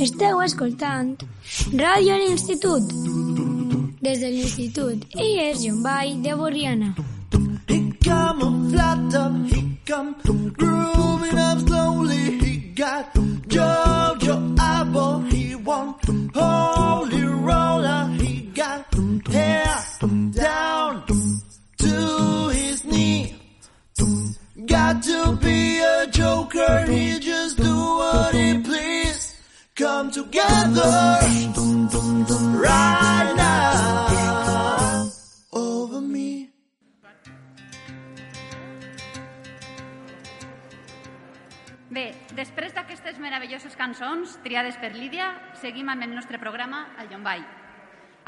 Esteu escoltant Ràdio a l'Institut. Des de l'Institut IES Llombai de Borriana. He come flat up, he come grooving up slowly. He got Jojo joker, he just do what he please. Come together right now over me. Bé, després d'aquestes meravelloses cançons triades per Lídia, seguim amb el nostre programa al Llombai.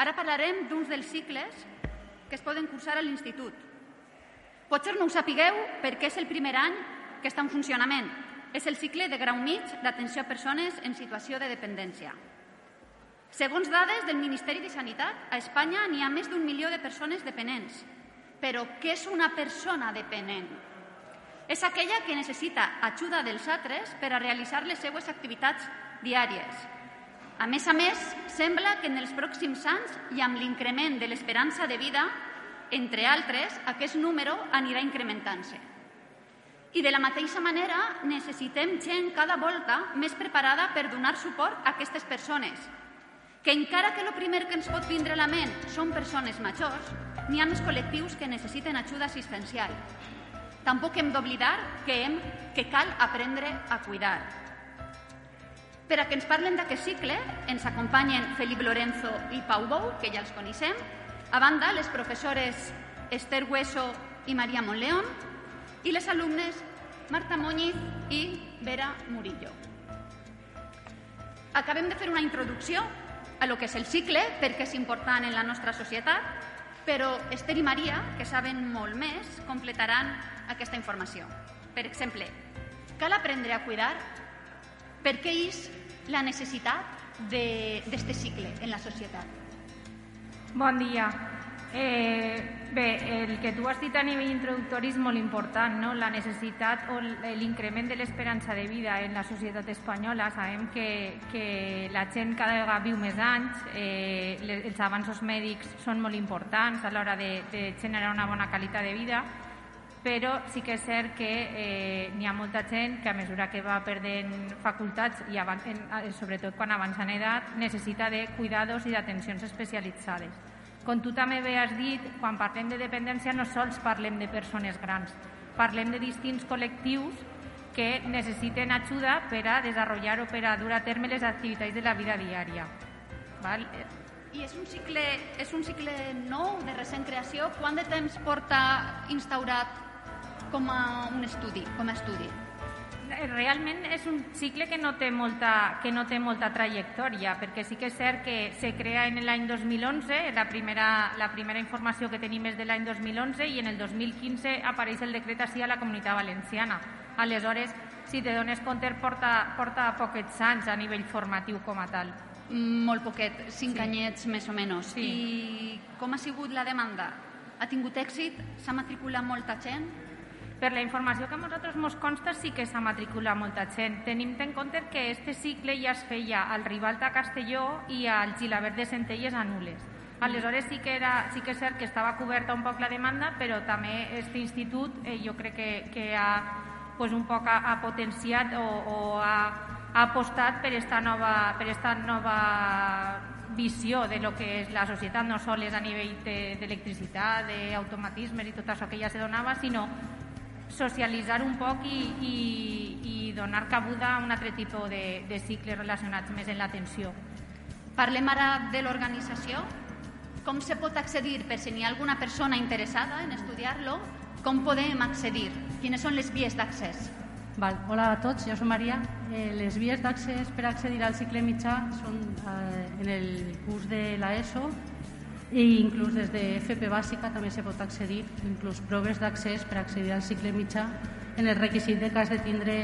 Ara parlarem d'uns dels cicles que es poden cursar a l'institut. Potser no ho sapigueu perquè és el primer any que està en funcionament. És el cicle de grau mig d'atenció a persones en situació de dependència. Segons dades del Ministeri de Sanitat, a Espanya n'hi ha més d'un milió de persones dependents. Però què és una persona dependent? És aquella que necessita ajuda dels altres per a realitzar les seues activitats diàries. A més a més, sembla que en els pròxims anys i amb l'increment de l'esperança de vida, entre altres, aquest número anirà incrementant-se. I de la mateixa manera necessitem gent cada volta més preparada per donar suport a aquestes persones, que encara que el primer que ens pot vindre a la ment són persones majors, n'hi ha més col·lectius que necessiten ajuda assistencial. Tampoc hem d'oblidar que, hem, que cal aprendre a cuidar. Per a que ens parlen d'aquest cicle, ens acompanyen Felip Lorenzo i Pau Bou, que ja els coneixem, a banda les professores Esther Hueso i Maria Monleón, i les alumnes Marta Muñiz i Vera Murillo. Acabem de fer una introducció a lo que és el cicle, perquè és important en la nostra societat, però Esther i Maria, que saben molt més, completaran aquesta informació. Per exemple, cal aprendre a cuidar per què és la necessitat d'aquest cicle en la societat. Bon dia. Eh, bé, el que tu has dit a nivell introductori és molt important, no? la necessitat o l'increment de l'esperança de vida en la societat espanyola. Sabem que, que la gent cada vegada viu més anys, eh, els avanços mèdics són molt importants a l'hora de, de generar una bona qualitat de vida, però sí que és cert que eh, n'hi ha molta gent que a mesura que va perdent facultats i avan en, sobretot quan avança en edat necessita de cuidados i d'atencions especialitzades. Com tu també bé has dit, quan parlem de dependència no sols parlem de persones grans, parlem de distints col·lectius que necessiten ajuda per a desenvolupar o per a dur a terme les activitats de la vida diària. Val? I és un cicle, és un cicle nou de recent creació? Quant de temps porta instaurat com a un estudi, com a estudi? Realment és un cicle que no té molta, que no té molta trajectòria, perquè sí que és cert que se crea en l'any 2011, la primera, la primera informació que tenim és de l'any 2011 i en el 2015 apareix el decret així a la Comunitat Valenciana. Aleshores, si te dones compte, porta, porta poquets anys a nivell formatiu com a tal. Mm, Molt poquet, cinc Sí. anyets més o menys. Sí. I com ha sigut la demanda? Ha tingut èxit? S'ha matriculat molta gent? Per la informació que a nosaltres ens consta sí que s'ha matriculat molta gent. Tenim en compte que este cicle ja es feia al Ribalta a Castelló i al Gilabert de Centelles a Nules. Aleshores sí que, era, sí que és cert que estava coberta un poc la demanda, però també aquest institut eh, jo crec que, que ha, pues, un poc ha, ha potenciat o, o ha, ha apostat per esta nova, per esta nova visió de lo que és la societat, no sols a nivell de- d'electricitat, de, d'automatismes i tot això que ja se donava, sinó socialitzar un poc i, i, i donar cabuda a un altre tipus de, de cicles relacionats més en l'atenció. Parlem ara de l'organització. Com se pot accedir per si n'hi ha alguna persona interessada en estudiar-lo? Com podem accedir? Quines són les vies d'accés? Val. Hola a tots, jo soc Maria. Eh, les vies d'accés per accedir al cicle mitjà són eh, en el curs de l'ESO i inclús des de FP bàsica també se pot accedir, inclús proves d'accés per accedir al cicle mitjà en el requisit de cas de tindre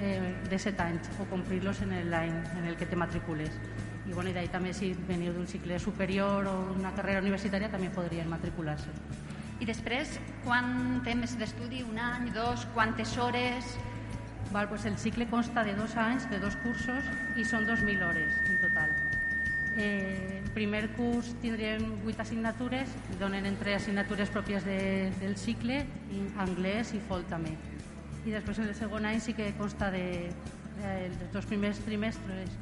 eh, de 7 anys o complir-los en l'any en el que te matricules. I, bueno, i d'ahí també si veniu d'un cicle superior o una carrera universitària també podrien matricular-se. I després, quant temps d'estudi? Un any, dos? Quantes hores? Val, pues el cicle consta de dos anys, de dos cursos, i són 2.000 hores en total. Eh, primer curs tindrem 8 assignatures, donen entre assignatures pròpies de, del cicle, anglès i fol també. I després en el segon any sí que consta de eh, els dos primers trimestres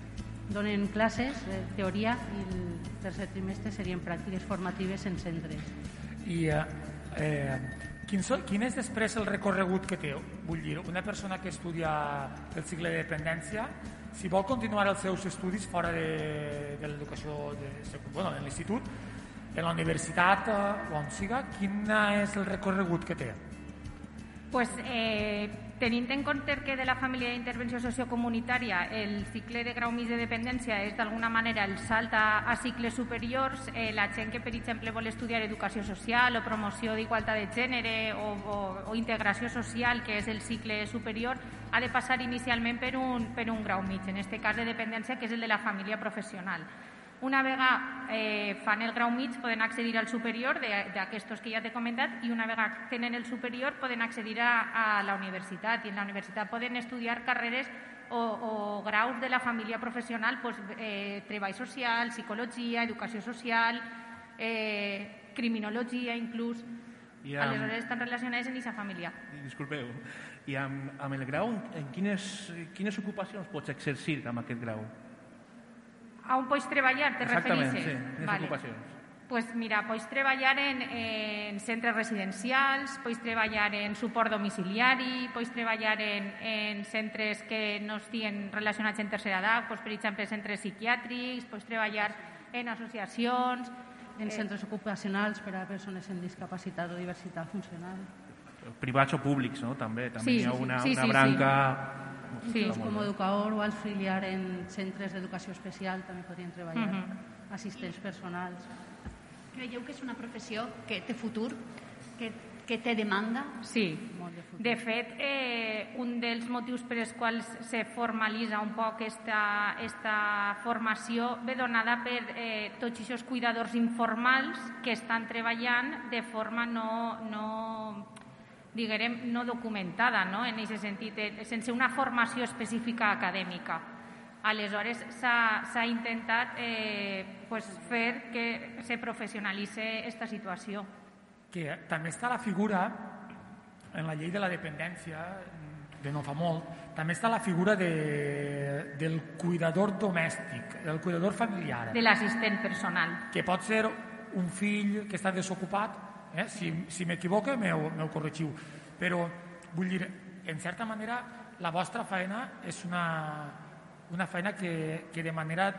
donen classes, eh, teoria, i el tercer trimestre serien pràctiques formatives en centres. I eh, eh, quin, so, quin és després el recorregut que té? Vull dir, una persona que estudia el cicle de dependència, si vol continuar els seus estudis fora de, de l'educació bueno, de l'institut, en la universitat eh, o on siga, quin és el recorregut que té? Pues, eh, tenint en compte que de la família d'intervenció sociocomunitària el cicle de grau mig de dependència és d'alguna manera el salt a, a cicles superiors, eh, la gent que, per exemple, vol estudiar educació social o promoció d'igualtat de gènere o, o, o integració social, que és el cicle superior, ha de passar inicialment per un, per un grau mig, en aquest cas de dependència, que és el de la família professional. Una vegada eh, fan el grau mig poden accedir al superior d'aquests que ja t'he comentat i una vegada tenen el superior poden accedir a, a la universitat i en la universitat poden estudiar carreres o, o graus de la família professional, pues, eh, treball social, psicologia, educació social, eh, criminologia inclús. I amb... Aleshores estan relacionades en aquesta família. Disculpeu, i amb, amb el grau, en quines, quines ocupacions pots exercir amb aquest grau? A on pots treballar, te Exactament, referisses? sí, quines vale. ocupacions? Pues mira, pots treballar en, en centres residencials, pots treballar en suport domiciliari, pots treballar en, en centres que no estiguin relacionats en tercera edat, pues, per exemple, centres psiquiàtrics, pots treballar en associacions... En eh, centres ocupacionals per a persones amb discapacitat o diversitat funcional privats o públics, no? també. També sí, hi ha una, sí, sí, una branca... Sí. Inclús com a educador o auxiliar en centres d'educació especial també podrien treballar, uh. -huh. assistents personals. Creieu que és una professió que té futur, que, que té demanda? Sí. De, de fet, eh, un dels motius per als quals se formalitza un poc esta, esta formació ve donada per eh, tots aquests cuidadors informals que estan treballant de forma no, no diguem, no documentada, no? en aquest sentit, eh, sense una formació específica acadèmica. Aleshores, s'ha intentat eh, pues, fer que se professionalitzi aquesta situació. Que també està la figura, en la llei de la dependència, de no fa molt, també està la figura de, del cuidador domèstic, del cuidador familiar. De l'assistent personal. Que pot ser un fill que està desocupat Eh? Si, si m'equivoque, m'ho corregiu. Però, vull dir, en certa manera, la vostra feina és una, una feina que, que de manera,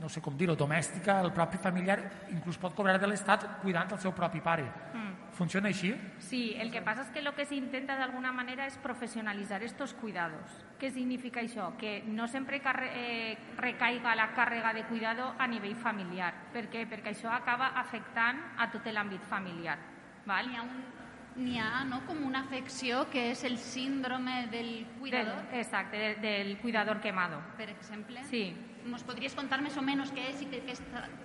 no sé com dir-ho, domèstica, el propi familiar inclús pot cobrar de l'Estat cuidant el seu propi pare. Mm. Funciona així? Sí, el que passa és que el que s'intenta d'alguna manera és professionalitzar estos cuidados. Què significa això? Que no sempre carre, eh, recaiga la càrrega de cuidado a nivell familiar. Per què? Perquè això acaba afectant a tot l'àmbit familiar. Val? N'hi ha, un, ha no, com una afecció que és el síndrome del cuidador. Del, exacte, del, del cuidador quemado. Per exemple? Sí. ¿Nos podries contar més o menys què és i que, que és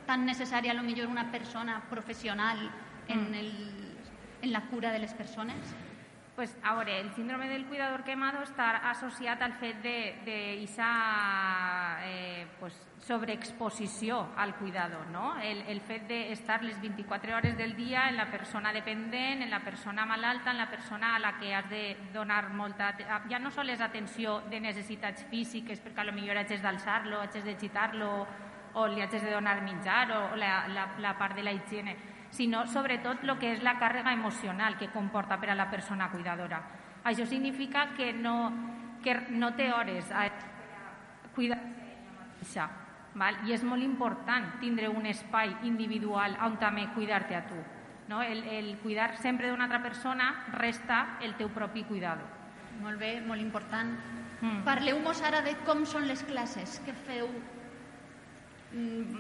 tan necessària a lo millor una persona professional en mm. el en la cura de les persones? Pues, a veure, el síndrome del cuidador quemado està associat al fet d'aquesta eh, pues, sobreexposició al cuidador, no? el, el fet d'estar les 24 hores del dia en la persona dependent, en la persona malalta, en la persona a la que has de donar molta... Ja no sols atenció de necessitats físiques, perquè potser haig d'alçar-lo, haig de xitar-lo, o li haig de donar menjar, o la, la, la part de la higiene, sinó sobretot el que és la càrrega emocional que comporta per a la persona cuidadora. Això significa que no, que no té hores a cuidar-se val? i és molt important tindre un espai individual on també cuidar-te a tu. No? El, el cuidar sempre d'una altra persona resta el teu propi cuidado. Molt bé, molt important. Mm. Parleu-nos ara de com són les classes. Què feu Mm,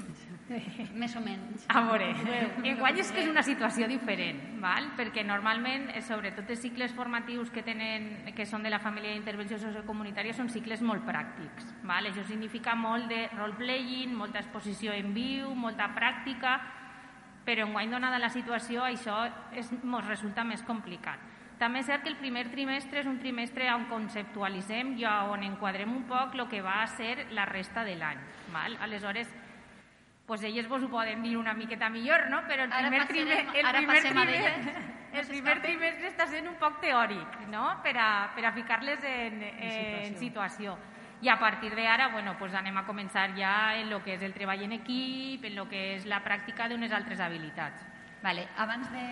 més o menys. A veure, enguany és que és una situació diferent, val? perquè normalment, eh, sobretot els cicles formatius que, tenen, que són de la família d'intervenció sociocomunitària, són cicles molt pràctics. Val? Això significa molt de role-playing, molta exposició en viu, molta pràctica, però enguany, donada la situació, això ens resulta més complicat. També és cert que el primer trimestre és un trimestre on conceptualitzem i on enquadrem un poc el que va a ser la resta de l'any. Aleshores, pues elles vos ho poden dir una miqueta millor, no? Però el primer, passarem- trimestre, el primer, trimestre, el primer trimestre està sent un poc teòric, no? Per a, per a ficar-les en, en, situació. I a partir d'ara, bueno, pues anem a començar ja en el que és el treball en equip, en el que és la pràctica d'unes altres habilitats. Vale, abans de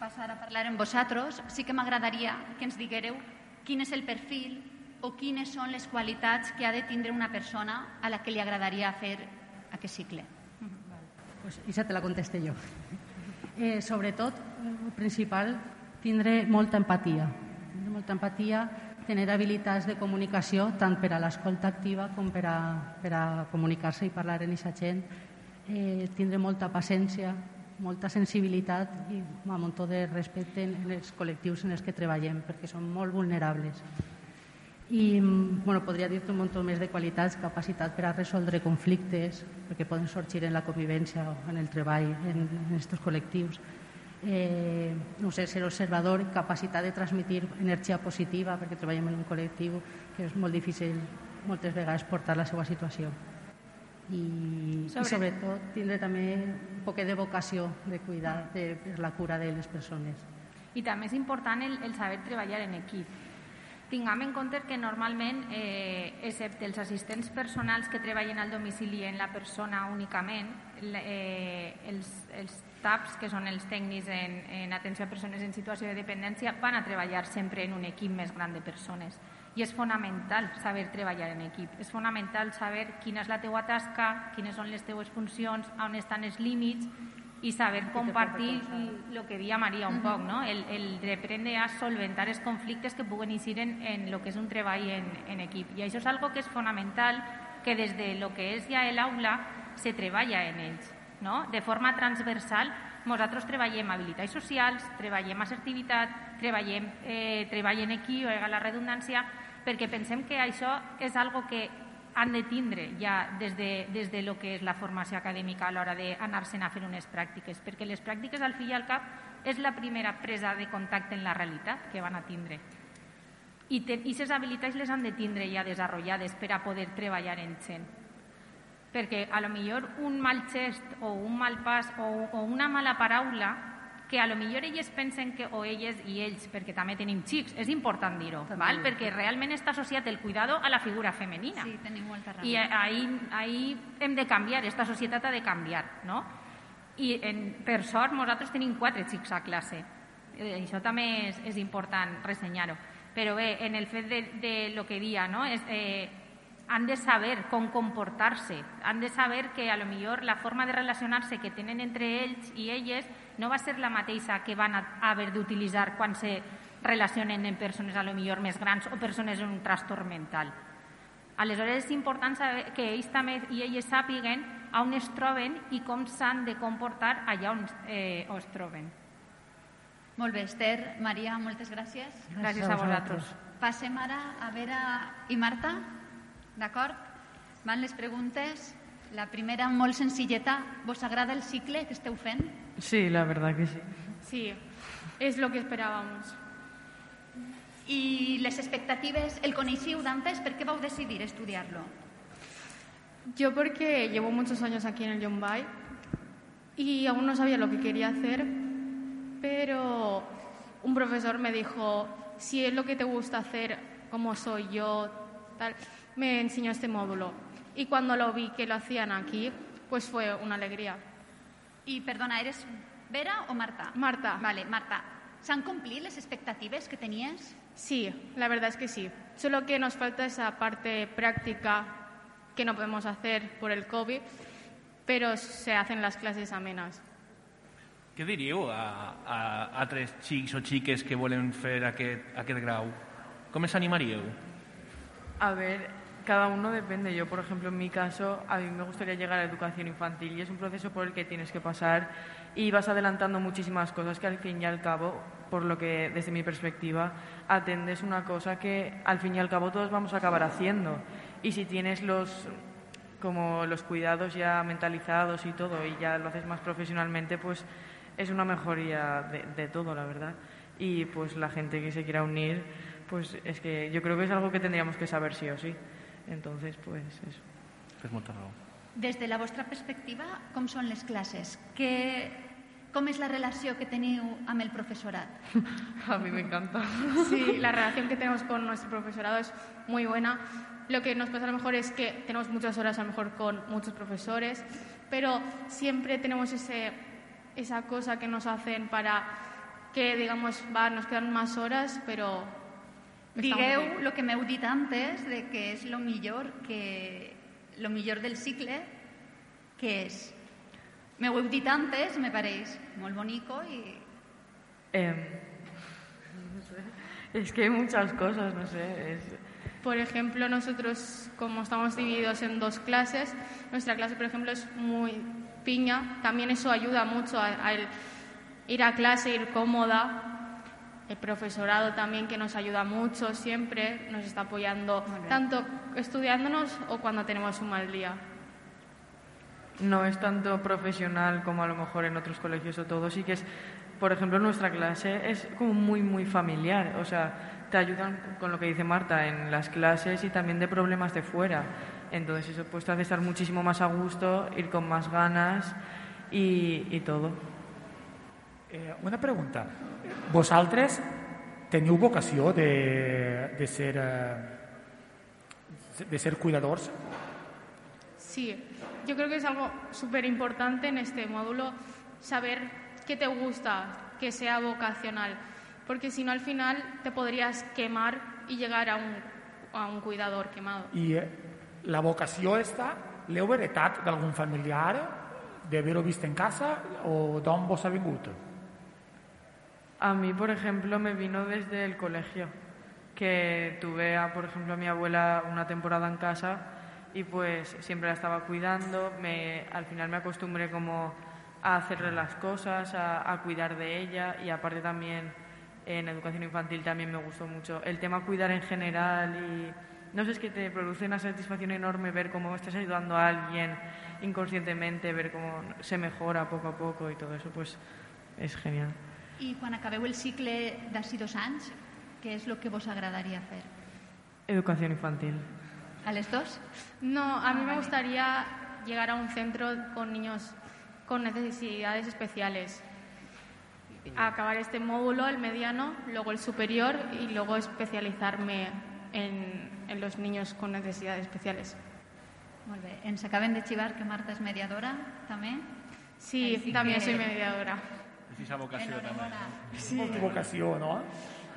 passar a parlar amb vosaltres, sí que m'agradaria que ens diguéreu quin és el perfil o quines són les qualitats que ha de tindre una persona a la que li agradaria fer aquest cicle. Pues Isa te la conteste jo. Eh, sobretot, el principal, tindre molta empatia. Tindre molta empatia, tenir habilitats de comunicació tant per a l'escolta activa com per a, per a comunicar-se i parlar en aquesta gent, eh, tindre molta paciència, molta sensibilitat i un munt de respecte en els col·lectius en els que treballem, perquè són molt vulnerables. I bueno, podria dir-te un munt més de qualitats, capacitat per a resoldre conflictes, perquè poden sorgir en la convivència o en el treball, en aquests col·lectius. Eh, no sé, ser observador, capacitat de transmitir energia positiva, perquè treballem en un col·lectiu que és molt difícil moltes vegades portar la seva situació. I, Sobre- i sobretot tindre també un poc de vocació de cuidar de, per la cura de les persones. I també és important el, el saber treballar en equip. Tinguem en compte que normalment, eh, excepte els assistents personals que treballen al domicili en la persona únicament, eh, els, els TAPs, que són els tècnics en, en atenció a persones en situació de dependència, van a treballar sempre en un equip més gran de persones. I és fonamental saber treballar en equip. És fonamental saber quina és la teua tasca, quines són les teues funcions, on estan els límits i saber compartir el que deia Maria un poc, no? el, el reprendre a solventar els conflictes que puguen incidir en, en el que és un treball en, en equip. I això és algo que és fonamental, que des de lo que és ja l'aula se treballa en ells. No? De forma transversal, nosaltres treballem habilitats socials, treballem assertivitat, treballem eh, treball en equip, la redundància, perquè pensem que això és algo que han de tindre ja des de, des de lo que és la formació acadèmica a l'hora d'anar-se'n a fer unes pràctiques, perquè les pràctiques al fi i al cap és la primera presa de contacte en la realitat que van a tindre. I aquestes habilitats les han de tindre ja desenvolupades per a poder treballar en gent. Perquè a lo millor un mal gest o un mal pas o, o una mala paraula que a lo millor elles pensen que, o elles i ells, perquè també tenim xics, és important dir-ho, val? perquè realment està associat el cuidado a la figura femenina. Sí, teniu molta raó. I ahí, ahí hem de canviar, esta societat ha de canviar, no? I en, per sort nosaltres tenim quatre xics a classe. Eh, això també és, és important ressenyar-ho. Però bé, en el fet de, de lo que dia, no? És, eh, han de saber com comportar-se, han de saber que a lo millor la forma de relacionar-se que tenen entre ells i elles no va ser la mateixa que van a haver d'utilitzar quan se relacionen en persones a lo millor més grans o persones amb un trastorn mental. Aleshores és important saber que ells també i elles sàpiguen on es troben i com s'han de comportar allà on eh, es troben. Molt bé, Esther, Maria, moltes gràcies. Gràcies a vosaltres. Passem ara a Vera i Marta, d'acord? Van les preguntes. La primera, molt senzilleta. Vos agrada el cicle que esteu fent? Sí, la verdad que sí. Sí, es lo que esperábamos. I les expectatives, el coneixiu d'antes? Per què vau decidir estudiar-lo? Yo porque llevo muchos años aquí en el Bay y aún no sabía lo que quería hacer, pero un profesor me dijo, si es lo que te gusta hacer, como soy yo, tal, me enseñó este módulo. Y cuando lo vi que lo hacían aquí, pues fue una alegría. I, perdona, eres Vera o Marta? Marta. Vale, Marta. S'han complit les expectatives que tenies? Sí, la verdad es que sí. Solo que nos falta esa parte práctica que no podemos hacer por el COVID, pero se hacen las clases amenas. Què diríeu a, a, a tres xics o xiques que volen fer aquest, aquest grau? Com els animaríeu? A ver, cada uno depende. Yo, por ejemplo, en mi caso, a mí me gustaría llegar a educación infantil y es un proceso por el que tienes que pasar y vas adelantando muchísimas cosas que al fin y al cabo, por lo que desde mi perspectiva, atendes una cosa que al fin y al cabo todos vamos a acabar haciendo. Y si tienes los como los cuidados ya mentalizados y todo y ya lo haces más profesionalmente, pues es una mejoría de, de todo, la verdad. y pues la gente que se quiera unir, pues es que yo creo que es algo que tendríamos que saber sí o sí. Entonces, pues eso. Des de la vostra perspectiva, com són les classes? Que, com és la relació que teniu amb el professorat? A mí me encanta. Sí, la relación que tenemos con nuestro profesorado es muy buena. Lo que nos pasa a lo mejor es que tenemos muchas horas a lo mejor con muchos profesores, pero siempre tenemos ese, esa cosa que nos hacen para que, digamos, va, nos quedan más horas, pero... Digueu el que m'heu dit antes, de que és lo millor, que, lo millor del cicle, que és... M'ho heu dit antes, me pareix molt bonico i Em, no sé. Es que hay muchas cosas, no sé. es- Por ejemplo, nosotros, como estamos divididos en dos clases, nuestra clase, por ejemplo, es muy piña. También eso ayuda mucho a, a el ir a clase, ir cómoda. El profesorado también que nos ayuda mucho siempre, nos está apoyando tanto estudiándonos o cuando tenemos un mal día. no es tanto profesional como a lo mejor en otros colegios o todo. Sí que es, por ejemplo, nuestra clase es como muy, muy familiar. O sea, te ayudan con lo que dice Marta en las clases y también de problemas de fuera. Entonces eso pues te hace estar muchísimo más a gusto, ir con más ganas y, y todo. Eh, una pregunta. Vosaltres teniu vocació de, de, ser, eh, de ser cuidadors? Sí, yo creo que es algo súper importante en este módulo saber qué te gusta, que sea vocacional, porque si no al final te podrías quemar y llegar a un, a un cuidador quemado. I eh, la vocació esta l'heu heretat d'algun familiar, d'haver-ho vist en casa o d'on vos ha vingut? A mí, por ejemplo, me vino desde el colegio, que tuve, a, por ejemplo, a mi abuela una temporada en casa y pues siempre la estaba cuidando. Me, al final me acostumbré como a hacerle las cosas, a, a cuidar de ella y aparte también en educación infantil también me gustó mucho el tema cuidar en general y no sé, es que te produce una satisfacción enorme ver cómo estás ayudando a alguien inconscientemente, ver cómo se mejora poco a poco y todo eso, pues es genial. I quan acabeu el cicle d'ací dos anys, què és el que vos agradaria fer? Educación infantil. A les dos? No, a mí me gustaría llegar a un centro con niños con necesidades especiales. Acabar este módulo, el mediano, luego el superior y luego especializarme en, en los niños con necesidades especiales. Molt bé. Ens acaben de xivar que Marta és mediadora, també. Sí también que- soy mediadora. Aquesta vocació també. No? Molta vocació, no?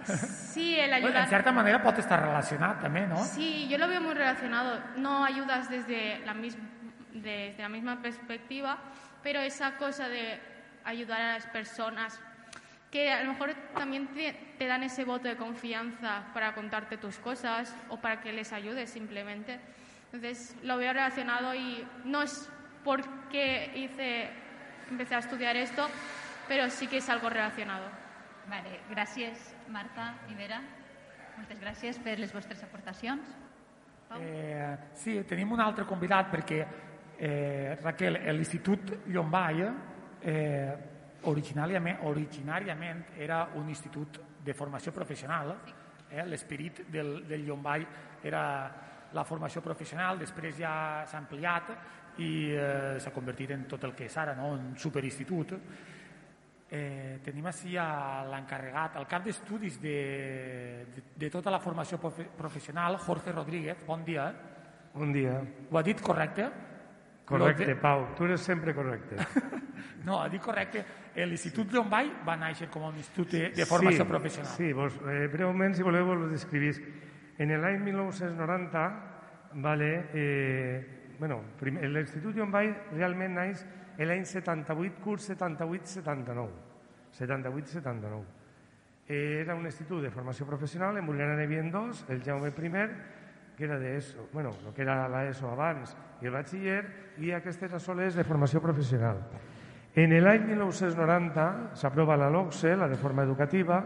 Sí, el Bueno, ayudar. en certa manera pot estar relacionat també, no? Sí, yo lo veo muy relacionado. No ayudas desde la, mis- desde la misma perspectiva, pero esa cosa de ayudar a las personas que a lo mejor también te, te dan ese voto de confianza para contarte tus cosas o para que les ayudes simplemente. Entonces lo veo relacionado y no es porque hice, empecé a estudiar esto, pero sí que es algo relacionado. Vale, gràcies, Marta i Vera. Moltes gràcies per les vostres aportacions. Pau? Eh, sí, tenim un altre convidat perquè, eh, Raquel, l'Institut Llombai eh, originàriament, originàriament era un institut de formació professional. Eh? L'esperit del, del Llombai era la formació professional, després ja s'ha ampliat i eh, s'ha convertit en tot el que és ara, no? un superinstitut. Eh, tenim així l'encarregat, al cap d'estudis de, de, de tota la formació profe professional, Jorge Rodríguez. Bon dia. Un dia. Ho ha dit correcte? Correcte, de- Pau. Tu eres sempre correcte. No, ha dit correcte. L'Institut Llombai va néixer com un institut de, de formació sí, professional. Sí, vos, eh, breument, si voleu, vos lo descrivís. En l'any 1990, vale, eh, bueno, l'Institut Llombai realment naix l'any 78, curs 78-79. 78-79. Eh, era un institut de formació professional, en Burgana n'hi havia dos, el Jaume I, que era d'ESO, bueno, el que era l'ESO abans, i el batxiller, i aquestes assoles de formació professional. En l'any 1990 s'aprova la LOCSE, la reforma educativa,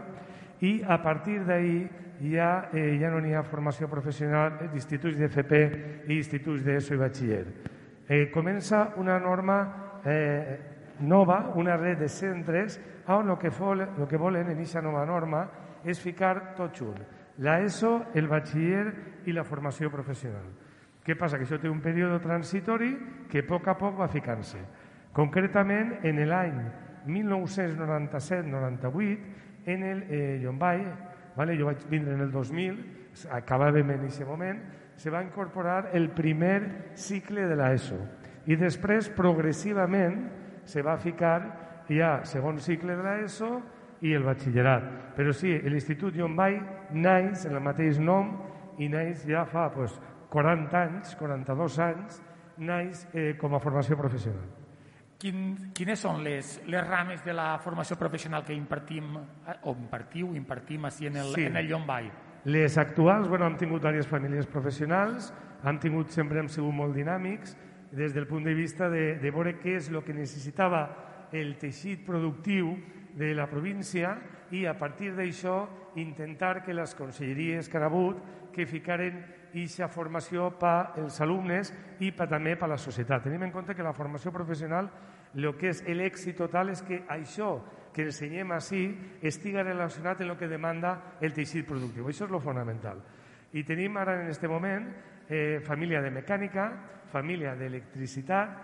i a partir d'ahir ja, eh, ja no n'hi ha formació professional d'instituts d'FP i instituts d'ESO i batxiller. Eh, comença una norma eh, nova, una red de centres on el que, fol, el que volen en aquesta nova norma és ficar tot junt, la ESO, el batxiller i la formació professional. Què passa? Que això té un període transitori que a poc a poc va ficant-se. Concretament, en l'any 1997-98, en el eh, Llombai, vale? jo vaig vindre en el 2000, acabàvem en aquest moment, se va incorporar el primer cicle de l'ESO i després progressivament se va ficar ja segon cicle de l'ESO i el batxillerat. Però sí, l'Institut Llombai naix en el mateix nom i naix ja fa pues, 40 anys, 42 anys, naix eh, com a formació professional. Quin, quines són les, les rames de la formació professional que impartim, o impartiu, impartim així en el, Sí. en el Llombai? Les actuals, bueno, hem tingut diverses famílies professionals, hem tingut, sempre hem sigut molt dinàmics, des del punt de vista de, de veure què és el que necessitava el teixit productiu de la província i a partir d'això intentar que les conselleries que han hagut que ficaren aquesta formació per als alumnes i per, també per la societat. Tenim en compte que la formació professional el que és l'èxit total és que això que ensenyem així estiga relacionat amb el que demanda el teixit productiu. Això és lo fonamental. I tenim ara en aquest moment eh, família de mecànica, família d'electricitat,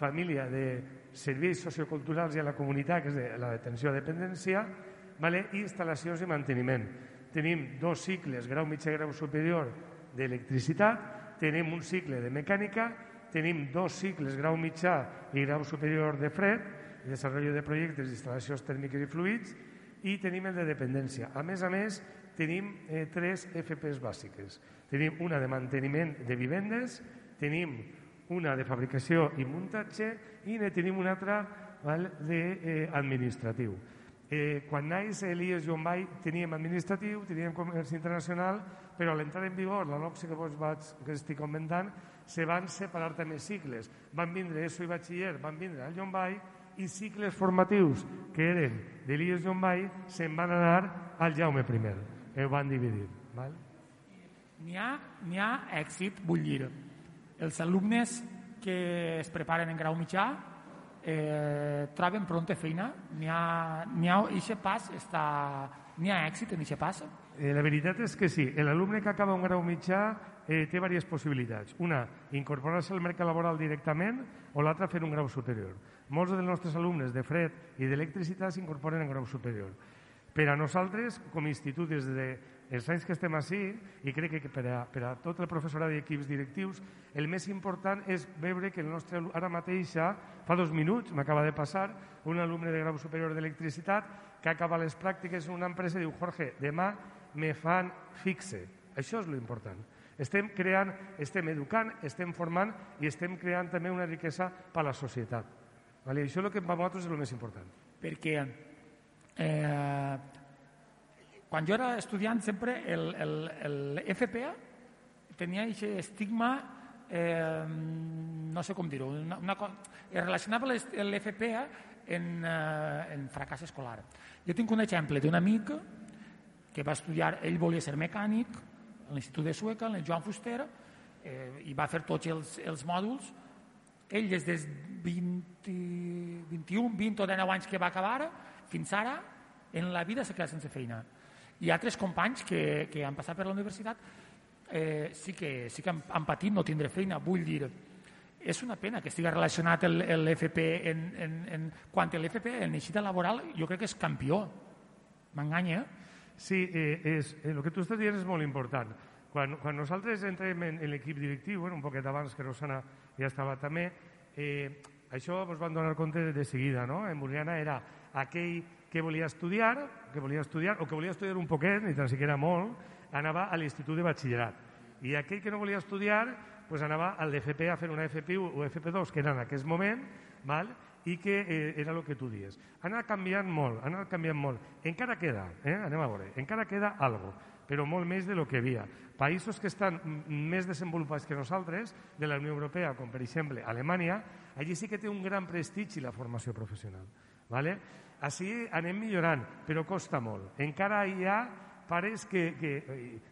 família de serveis socioculturals i a la comunitat, que és de la detenció de dependència, vale? i instal·lacions i manteniment. Tenim dos cicles, grau mitjà i grau superior, d'electricitat, tenim un cicle de mecànica, tenim dos cicles, grau mitjà i grau superior de fred, desenvolupament de projectes d'instal·lacions tèrmiques i fluids, i tenim el de dependència. A més a més, tenim eh, tres FPs bàsiques. Tenim una de manteniment de vivendes, tenim una de fabricació i muntatge i ne tenim una altra val, d'administratiu. Eh, quan naix l'IES Jombay teníem administratiu, teníem comerç internacional, però a l'entrada en vigor, la LOCSE que vos vaig, que estic comentant, se van separar també cicles. Van vindre ESO i batxiller, van vindre al Jombay i cicles formatius que eren de l'IES Jombay se'n van anar al Jaume I. Ho van dividir. Val? N'hi ha, ha èxit, vull dir, els alumnes que es preparen en grau mitjà eh, troben pronta feina, n'hi ha, ha, ixe pas està, n'hi ha èxit en ixe pas? Eh, la veritat és que sí. L'alumne que acaba un grau mitjà eh, té diverses possibilitats. Una, incorporar-se al mercat laboral directament o l'altra, fer un grau superior. Molts dels nostres alumnes de fred i d'electricitat s'incorporen en grau superior. Per a nosaltres, com a institut, des de els anys que estem així, i crec que per a, per a tot el professorat i equips directius, el més important és veure que el nostre ara mateix, fa dos minuts, m'acaba de passar, un alumne de grau superior d'electricitat que acaba les pràctiques en una empresa i diu, Jorge, demà me fan fixe. Això és lo important. Estem creant, estem educant, estem formant i estem creant també una riquesa per a la societat. Vale? Això és el que per nosaltres és el més important. Perquè eh, quan jo era estudiant sempre el, el, el FPA tenia aquest estigma eh, no sé com dir-ho una, una, relacionava l'FPA en, eh, en fracàs escolar. Jo tinc un exemple d'un amic que va estudiar, ell volia ser mecànic a l'Institut de Sueca, en el Joan Fuster eh, i va fer tots els, els mòduls. Ell des dels 20, 21, 20 o 19 anys que va acabar fins ara en la vida s'ha quedat sense feina i altres companys que, que han passat per la universitat eh, sí que, sí que han, han patit no tindre feina vull dir, és una pena que estigui relacionat el- l'FP en, en, en, quan l'FP en eixida laboral jo crec que és campió m'enganya Sí, eh, és, eh, el que tu estàs dient és molt important. Quan, quan nosaltres entrem en, en l'equip directiu, bueno, un poquet abans que Rosana ja estava també, eh, això ens van donar compte de, seguida, no? En Burriana era aquell que volia estudiar, que volia estudiar, o que volia estudiar un poquet, ni tan siquiera molt, anava a l'institut de batxillerat. I aquell que no volia estudiar, pues anava al d'FP a fer una FP1 o FP2, que era en aquest moment, val? i que eh, era el que tu dies. Ha anat canviant molt, ha anat canviant molt. Encara queda, eh? anem a veure, encara queda algo, però molt més de lo que havia. Països que estan més desenvolupats que nosaltres, de la Unió Europea, com per exemple Alemanya, allí sí que té un gran prestigi la formació professional. ¿vale? Així anem millorant, però costa molt. Encara hi ha pares que, que,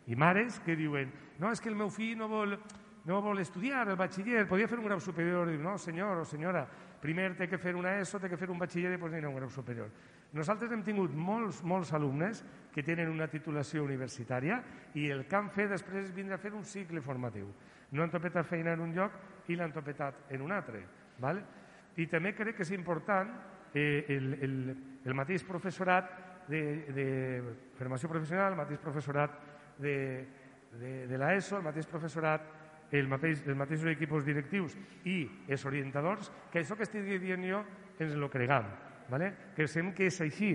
i, mares que diuen no, és que el meu fill no vol, no vol estudiar el batxiller, podia fer un grau superior, diu, no, senyor o senyora, primer té que fer una ESO, té que fer un batxiller i després anirà a un grau superior. Nosaltres hem tingut molts, molts alumnes que tenen una titulació universitària i el que han fet després és vindre a fer un cicle formatiu. No han topetat feina en un lloc i l'han topetat en un altre. Val? I també crec que és important eh, el, el, el mateix professorat de, de formació professional, el mateix professorat de, de, de l'ESO, el mateix professorat, el mateix, els mateixos equips directius i els orientadors, que això que estic dient jo ens lo cregam, ¿vale? que sabem que és així,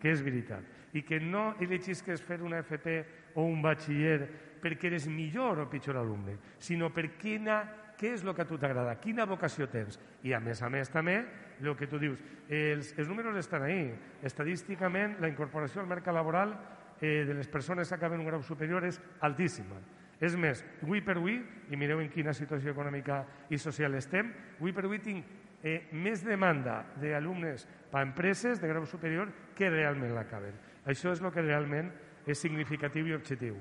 que és veritat, i que no elegis que és fer una FP o un batxiller perquè eres millor o pitjor alumne, sinó per quina, què és el que a tu t'agrada, quina vocació tens. I a més a més també, el que tu dius, els, els números estan ahí. Estadísticament, la incorporació al mercat laboral eh, de les persones que acaben un grau superior és altíssima. És més, avui per avui, i mireu en quina situació econòmica i social estem, avui per avui tinc eh, més demanda d'alumnes per empreses de grau superior que realment l'acaben. Això és el que realment és significatiu i objectiu.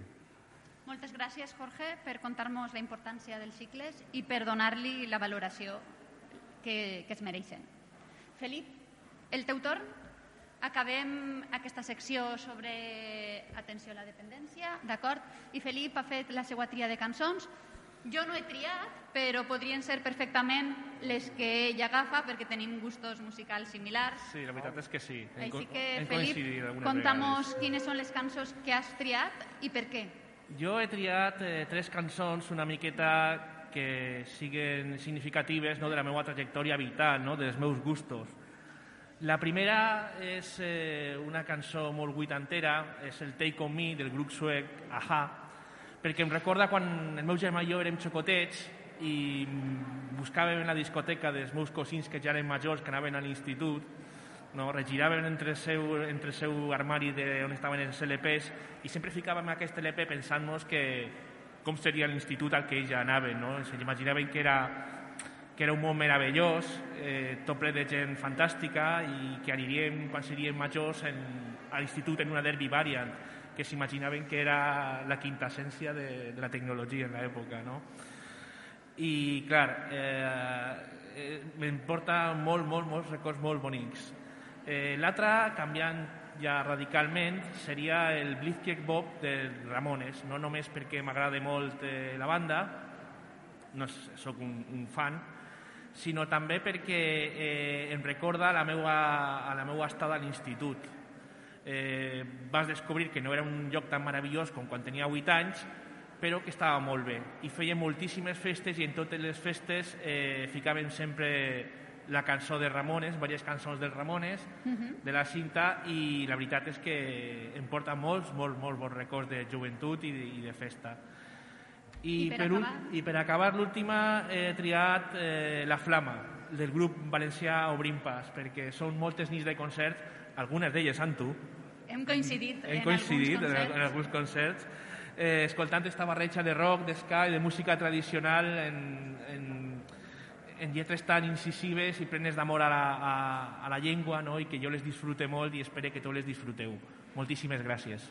Moltes gràcies, Jorge, per contar-nos la importància dels cicles i per donar-li la valoració que, que es mereixen. Felip, el teu torn. Acabem aquesta secció sobre atenció a la dependència, d'acord? I Felip ha fet la seva tria de cançons. Jo no he triat, però podrien ser perfectament les que ell agafa perquè tenim gustos musicals similars. Sí, la veritat és que sí. Hem Així que, hem Felip, conta'mos quines són les cançons que has triat i per què. Jo he triat eh, tres cançons una miqueta que siguen significatives no, de la meva trajectòria vital, no, dels meus gustos. La primera és eh, una cançó molt vuitantera, és el Take On Me del grup suec Aja, perquè em recorda quan el meu germà i jo érem xocotets i buscàvem en la discoteca dels meus cosins que ja eren majors, que anaven a l'institut, no? regiraven entre el seu, entre el seu armari de on estaven els LPs i sempre ficàvem aquest LP pensant-nos que com seria l'institut al que ells anaven. No? Ens imaginaven que era, que era un món meravellós, eh, tot ple de gent fantàstica i que aniríem, quan seríem majors, en, a l'institut en una Derby Variant, que s'imaginaven que era la quinta essència de, de la tecnologia en l'època. No? I, clar, eh, eh, me'n porta molt, molt, molts records molt bonics. Eh, L'altre, canviant ja radicalment, seria el Blitzkrieg Bob de Ramones, no només perquè m'agrada molt eh, la banda, no sóc un, un fan, sinó també perquè eh, em recorda a la meua, a la meua estada a l'institut. Eh, vas descobrir que no era un lloc tan meravellós com quan tenia 8 anys, però que estava molt bé. I feia moltíssimes festes i en totes les festes eh, ficaven sempre la cançó de Ramones, diverses cançons de Ramones, de la cinta, i la veritat és que em porta molts, molts, molts bons records de joventut i de, i de festa. I, I per per, acabar? i per acabar l'última he triat eh, La Flama, del grup valencià Obrim Pas, perquè són moltes nits de concerts, algunes d'elles amb tu, Hem coincidit hem en coincidit alguns en, concerts. en alguns concerts, eh, escoltant esta barreja de rock, d'esca i de música tradicional en, en, en lletres tan incisives i plenes d'amor a, a, a la llengua no? i que jo les disfrute molt i espero que tots les disfruteu. Moltíssimes gràcies.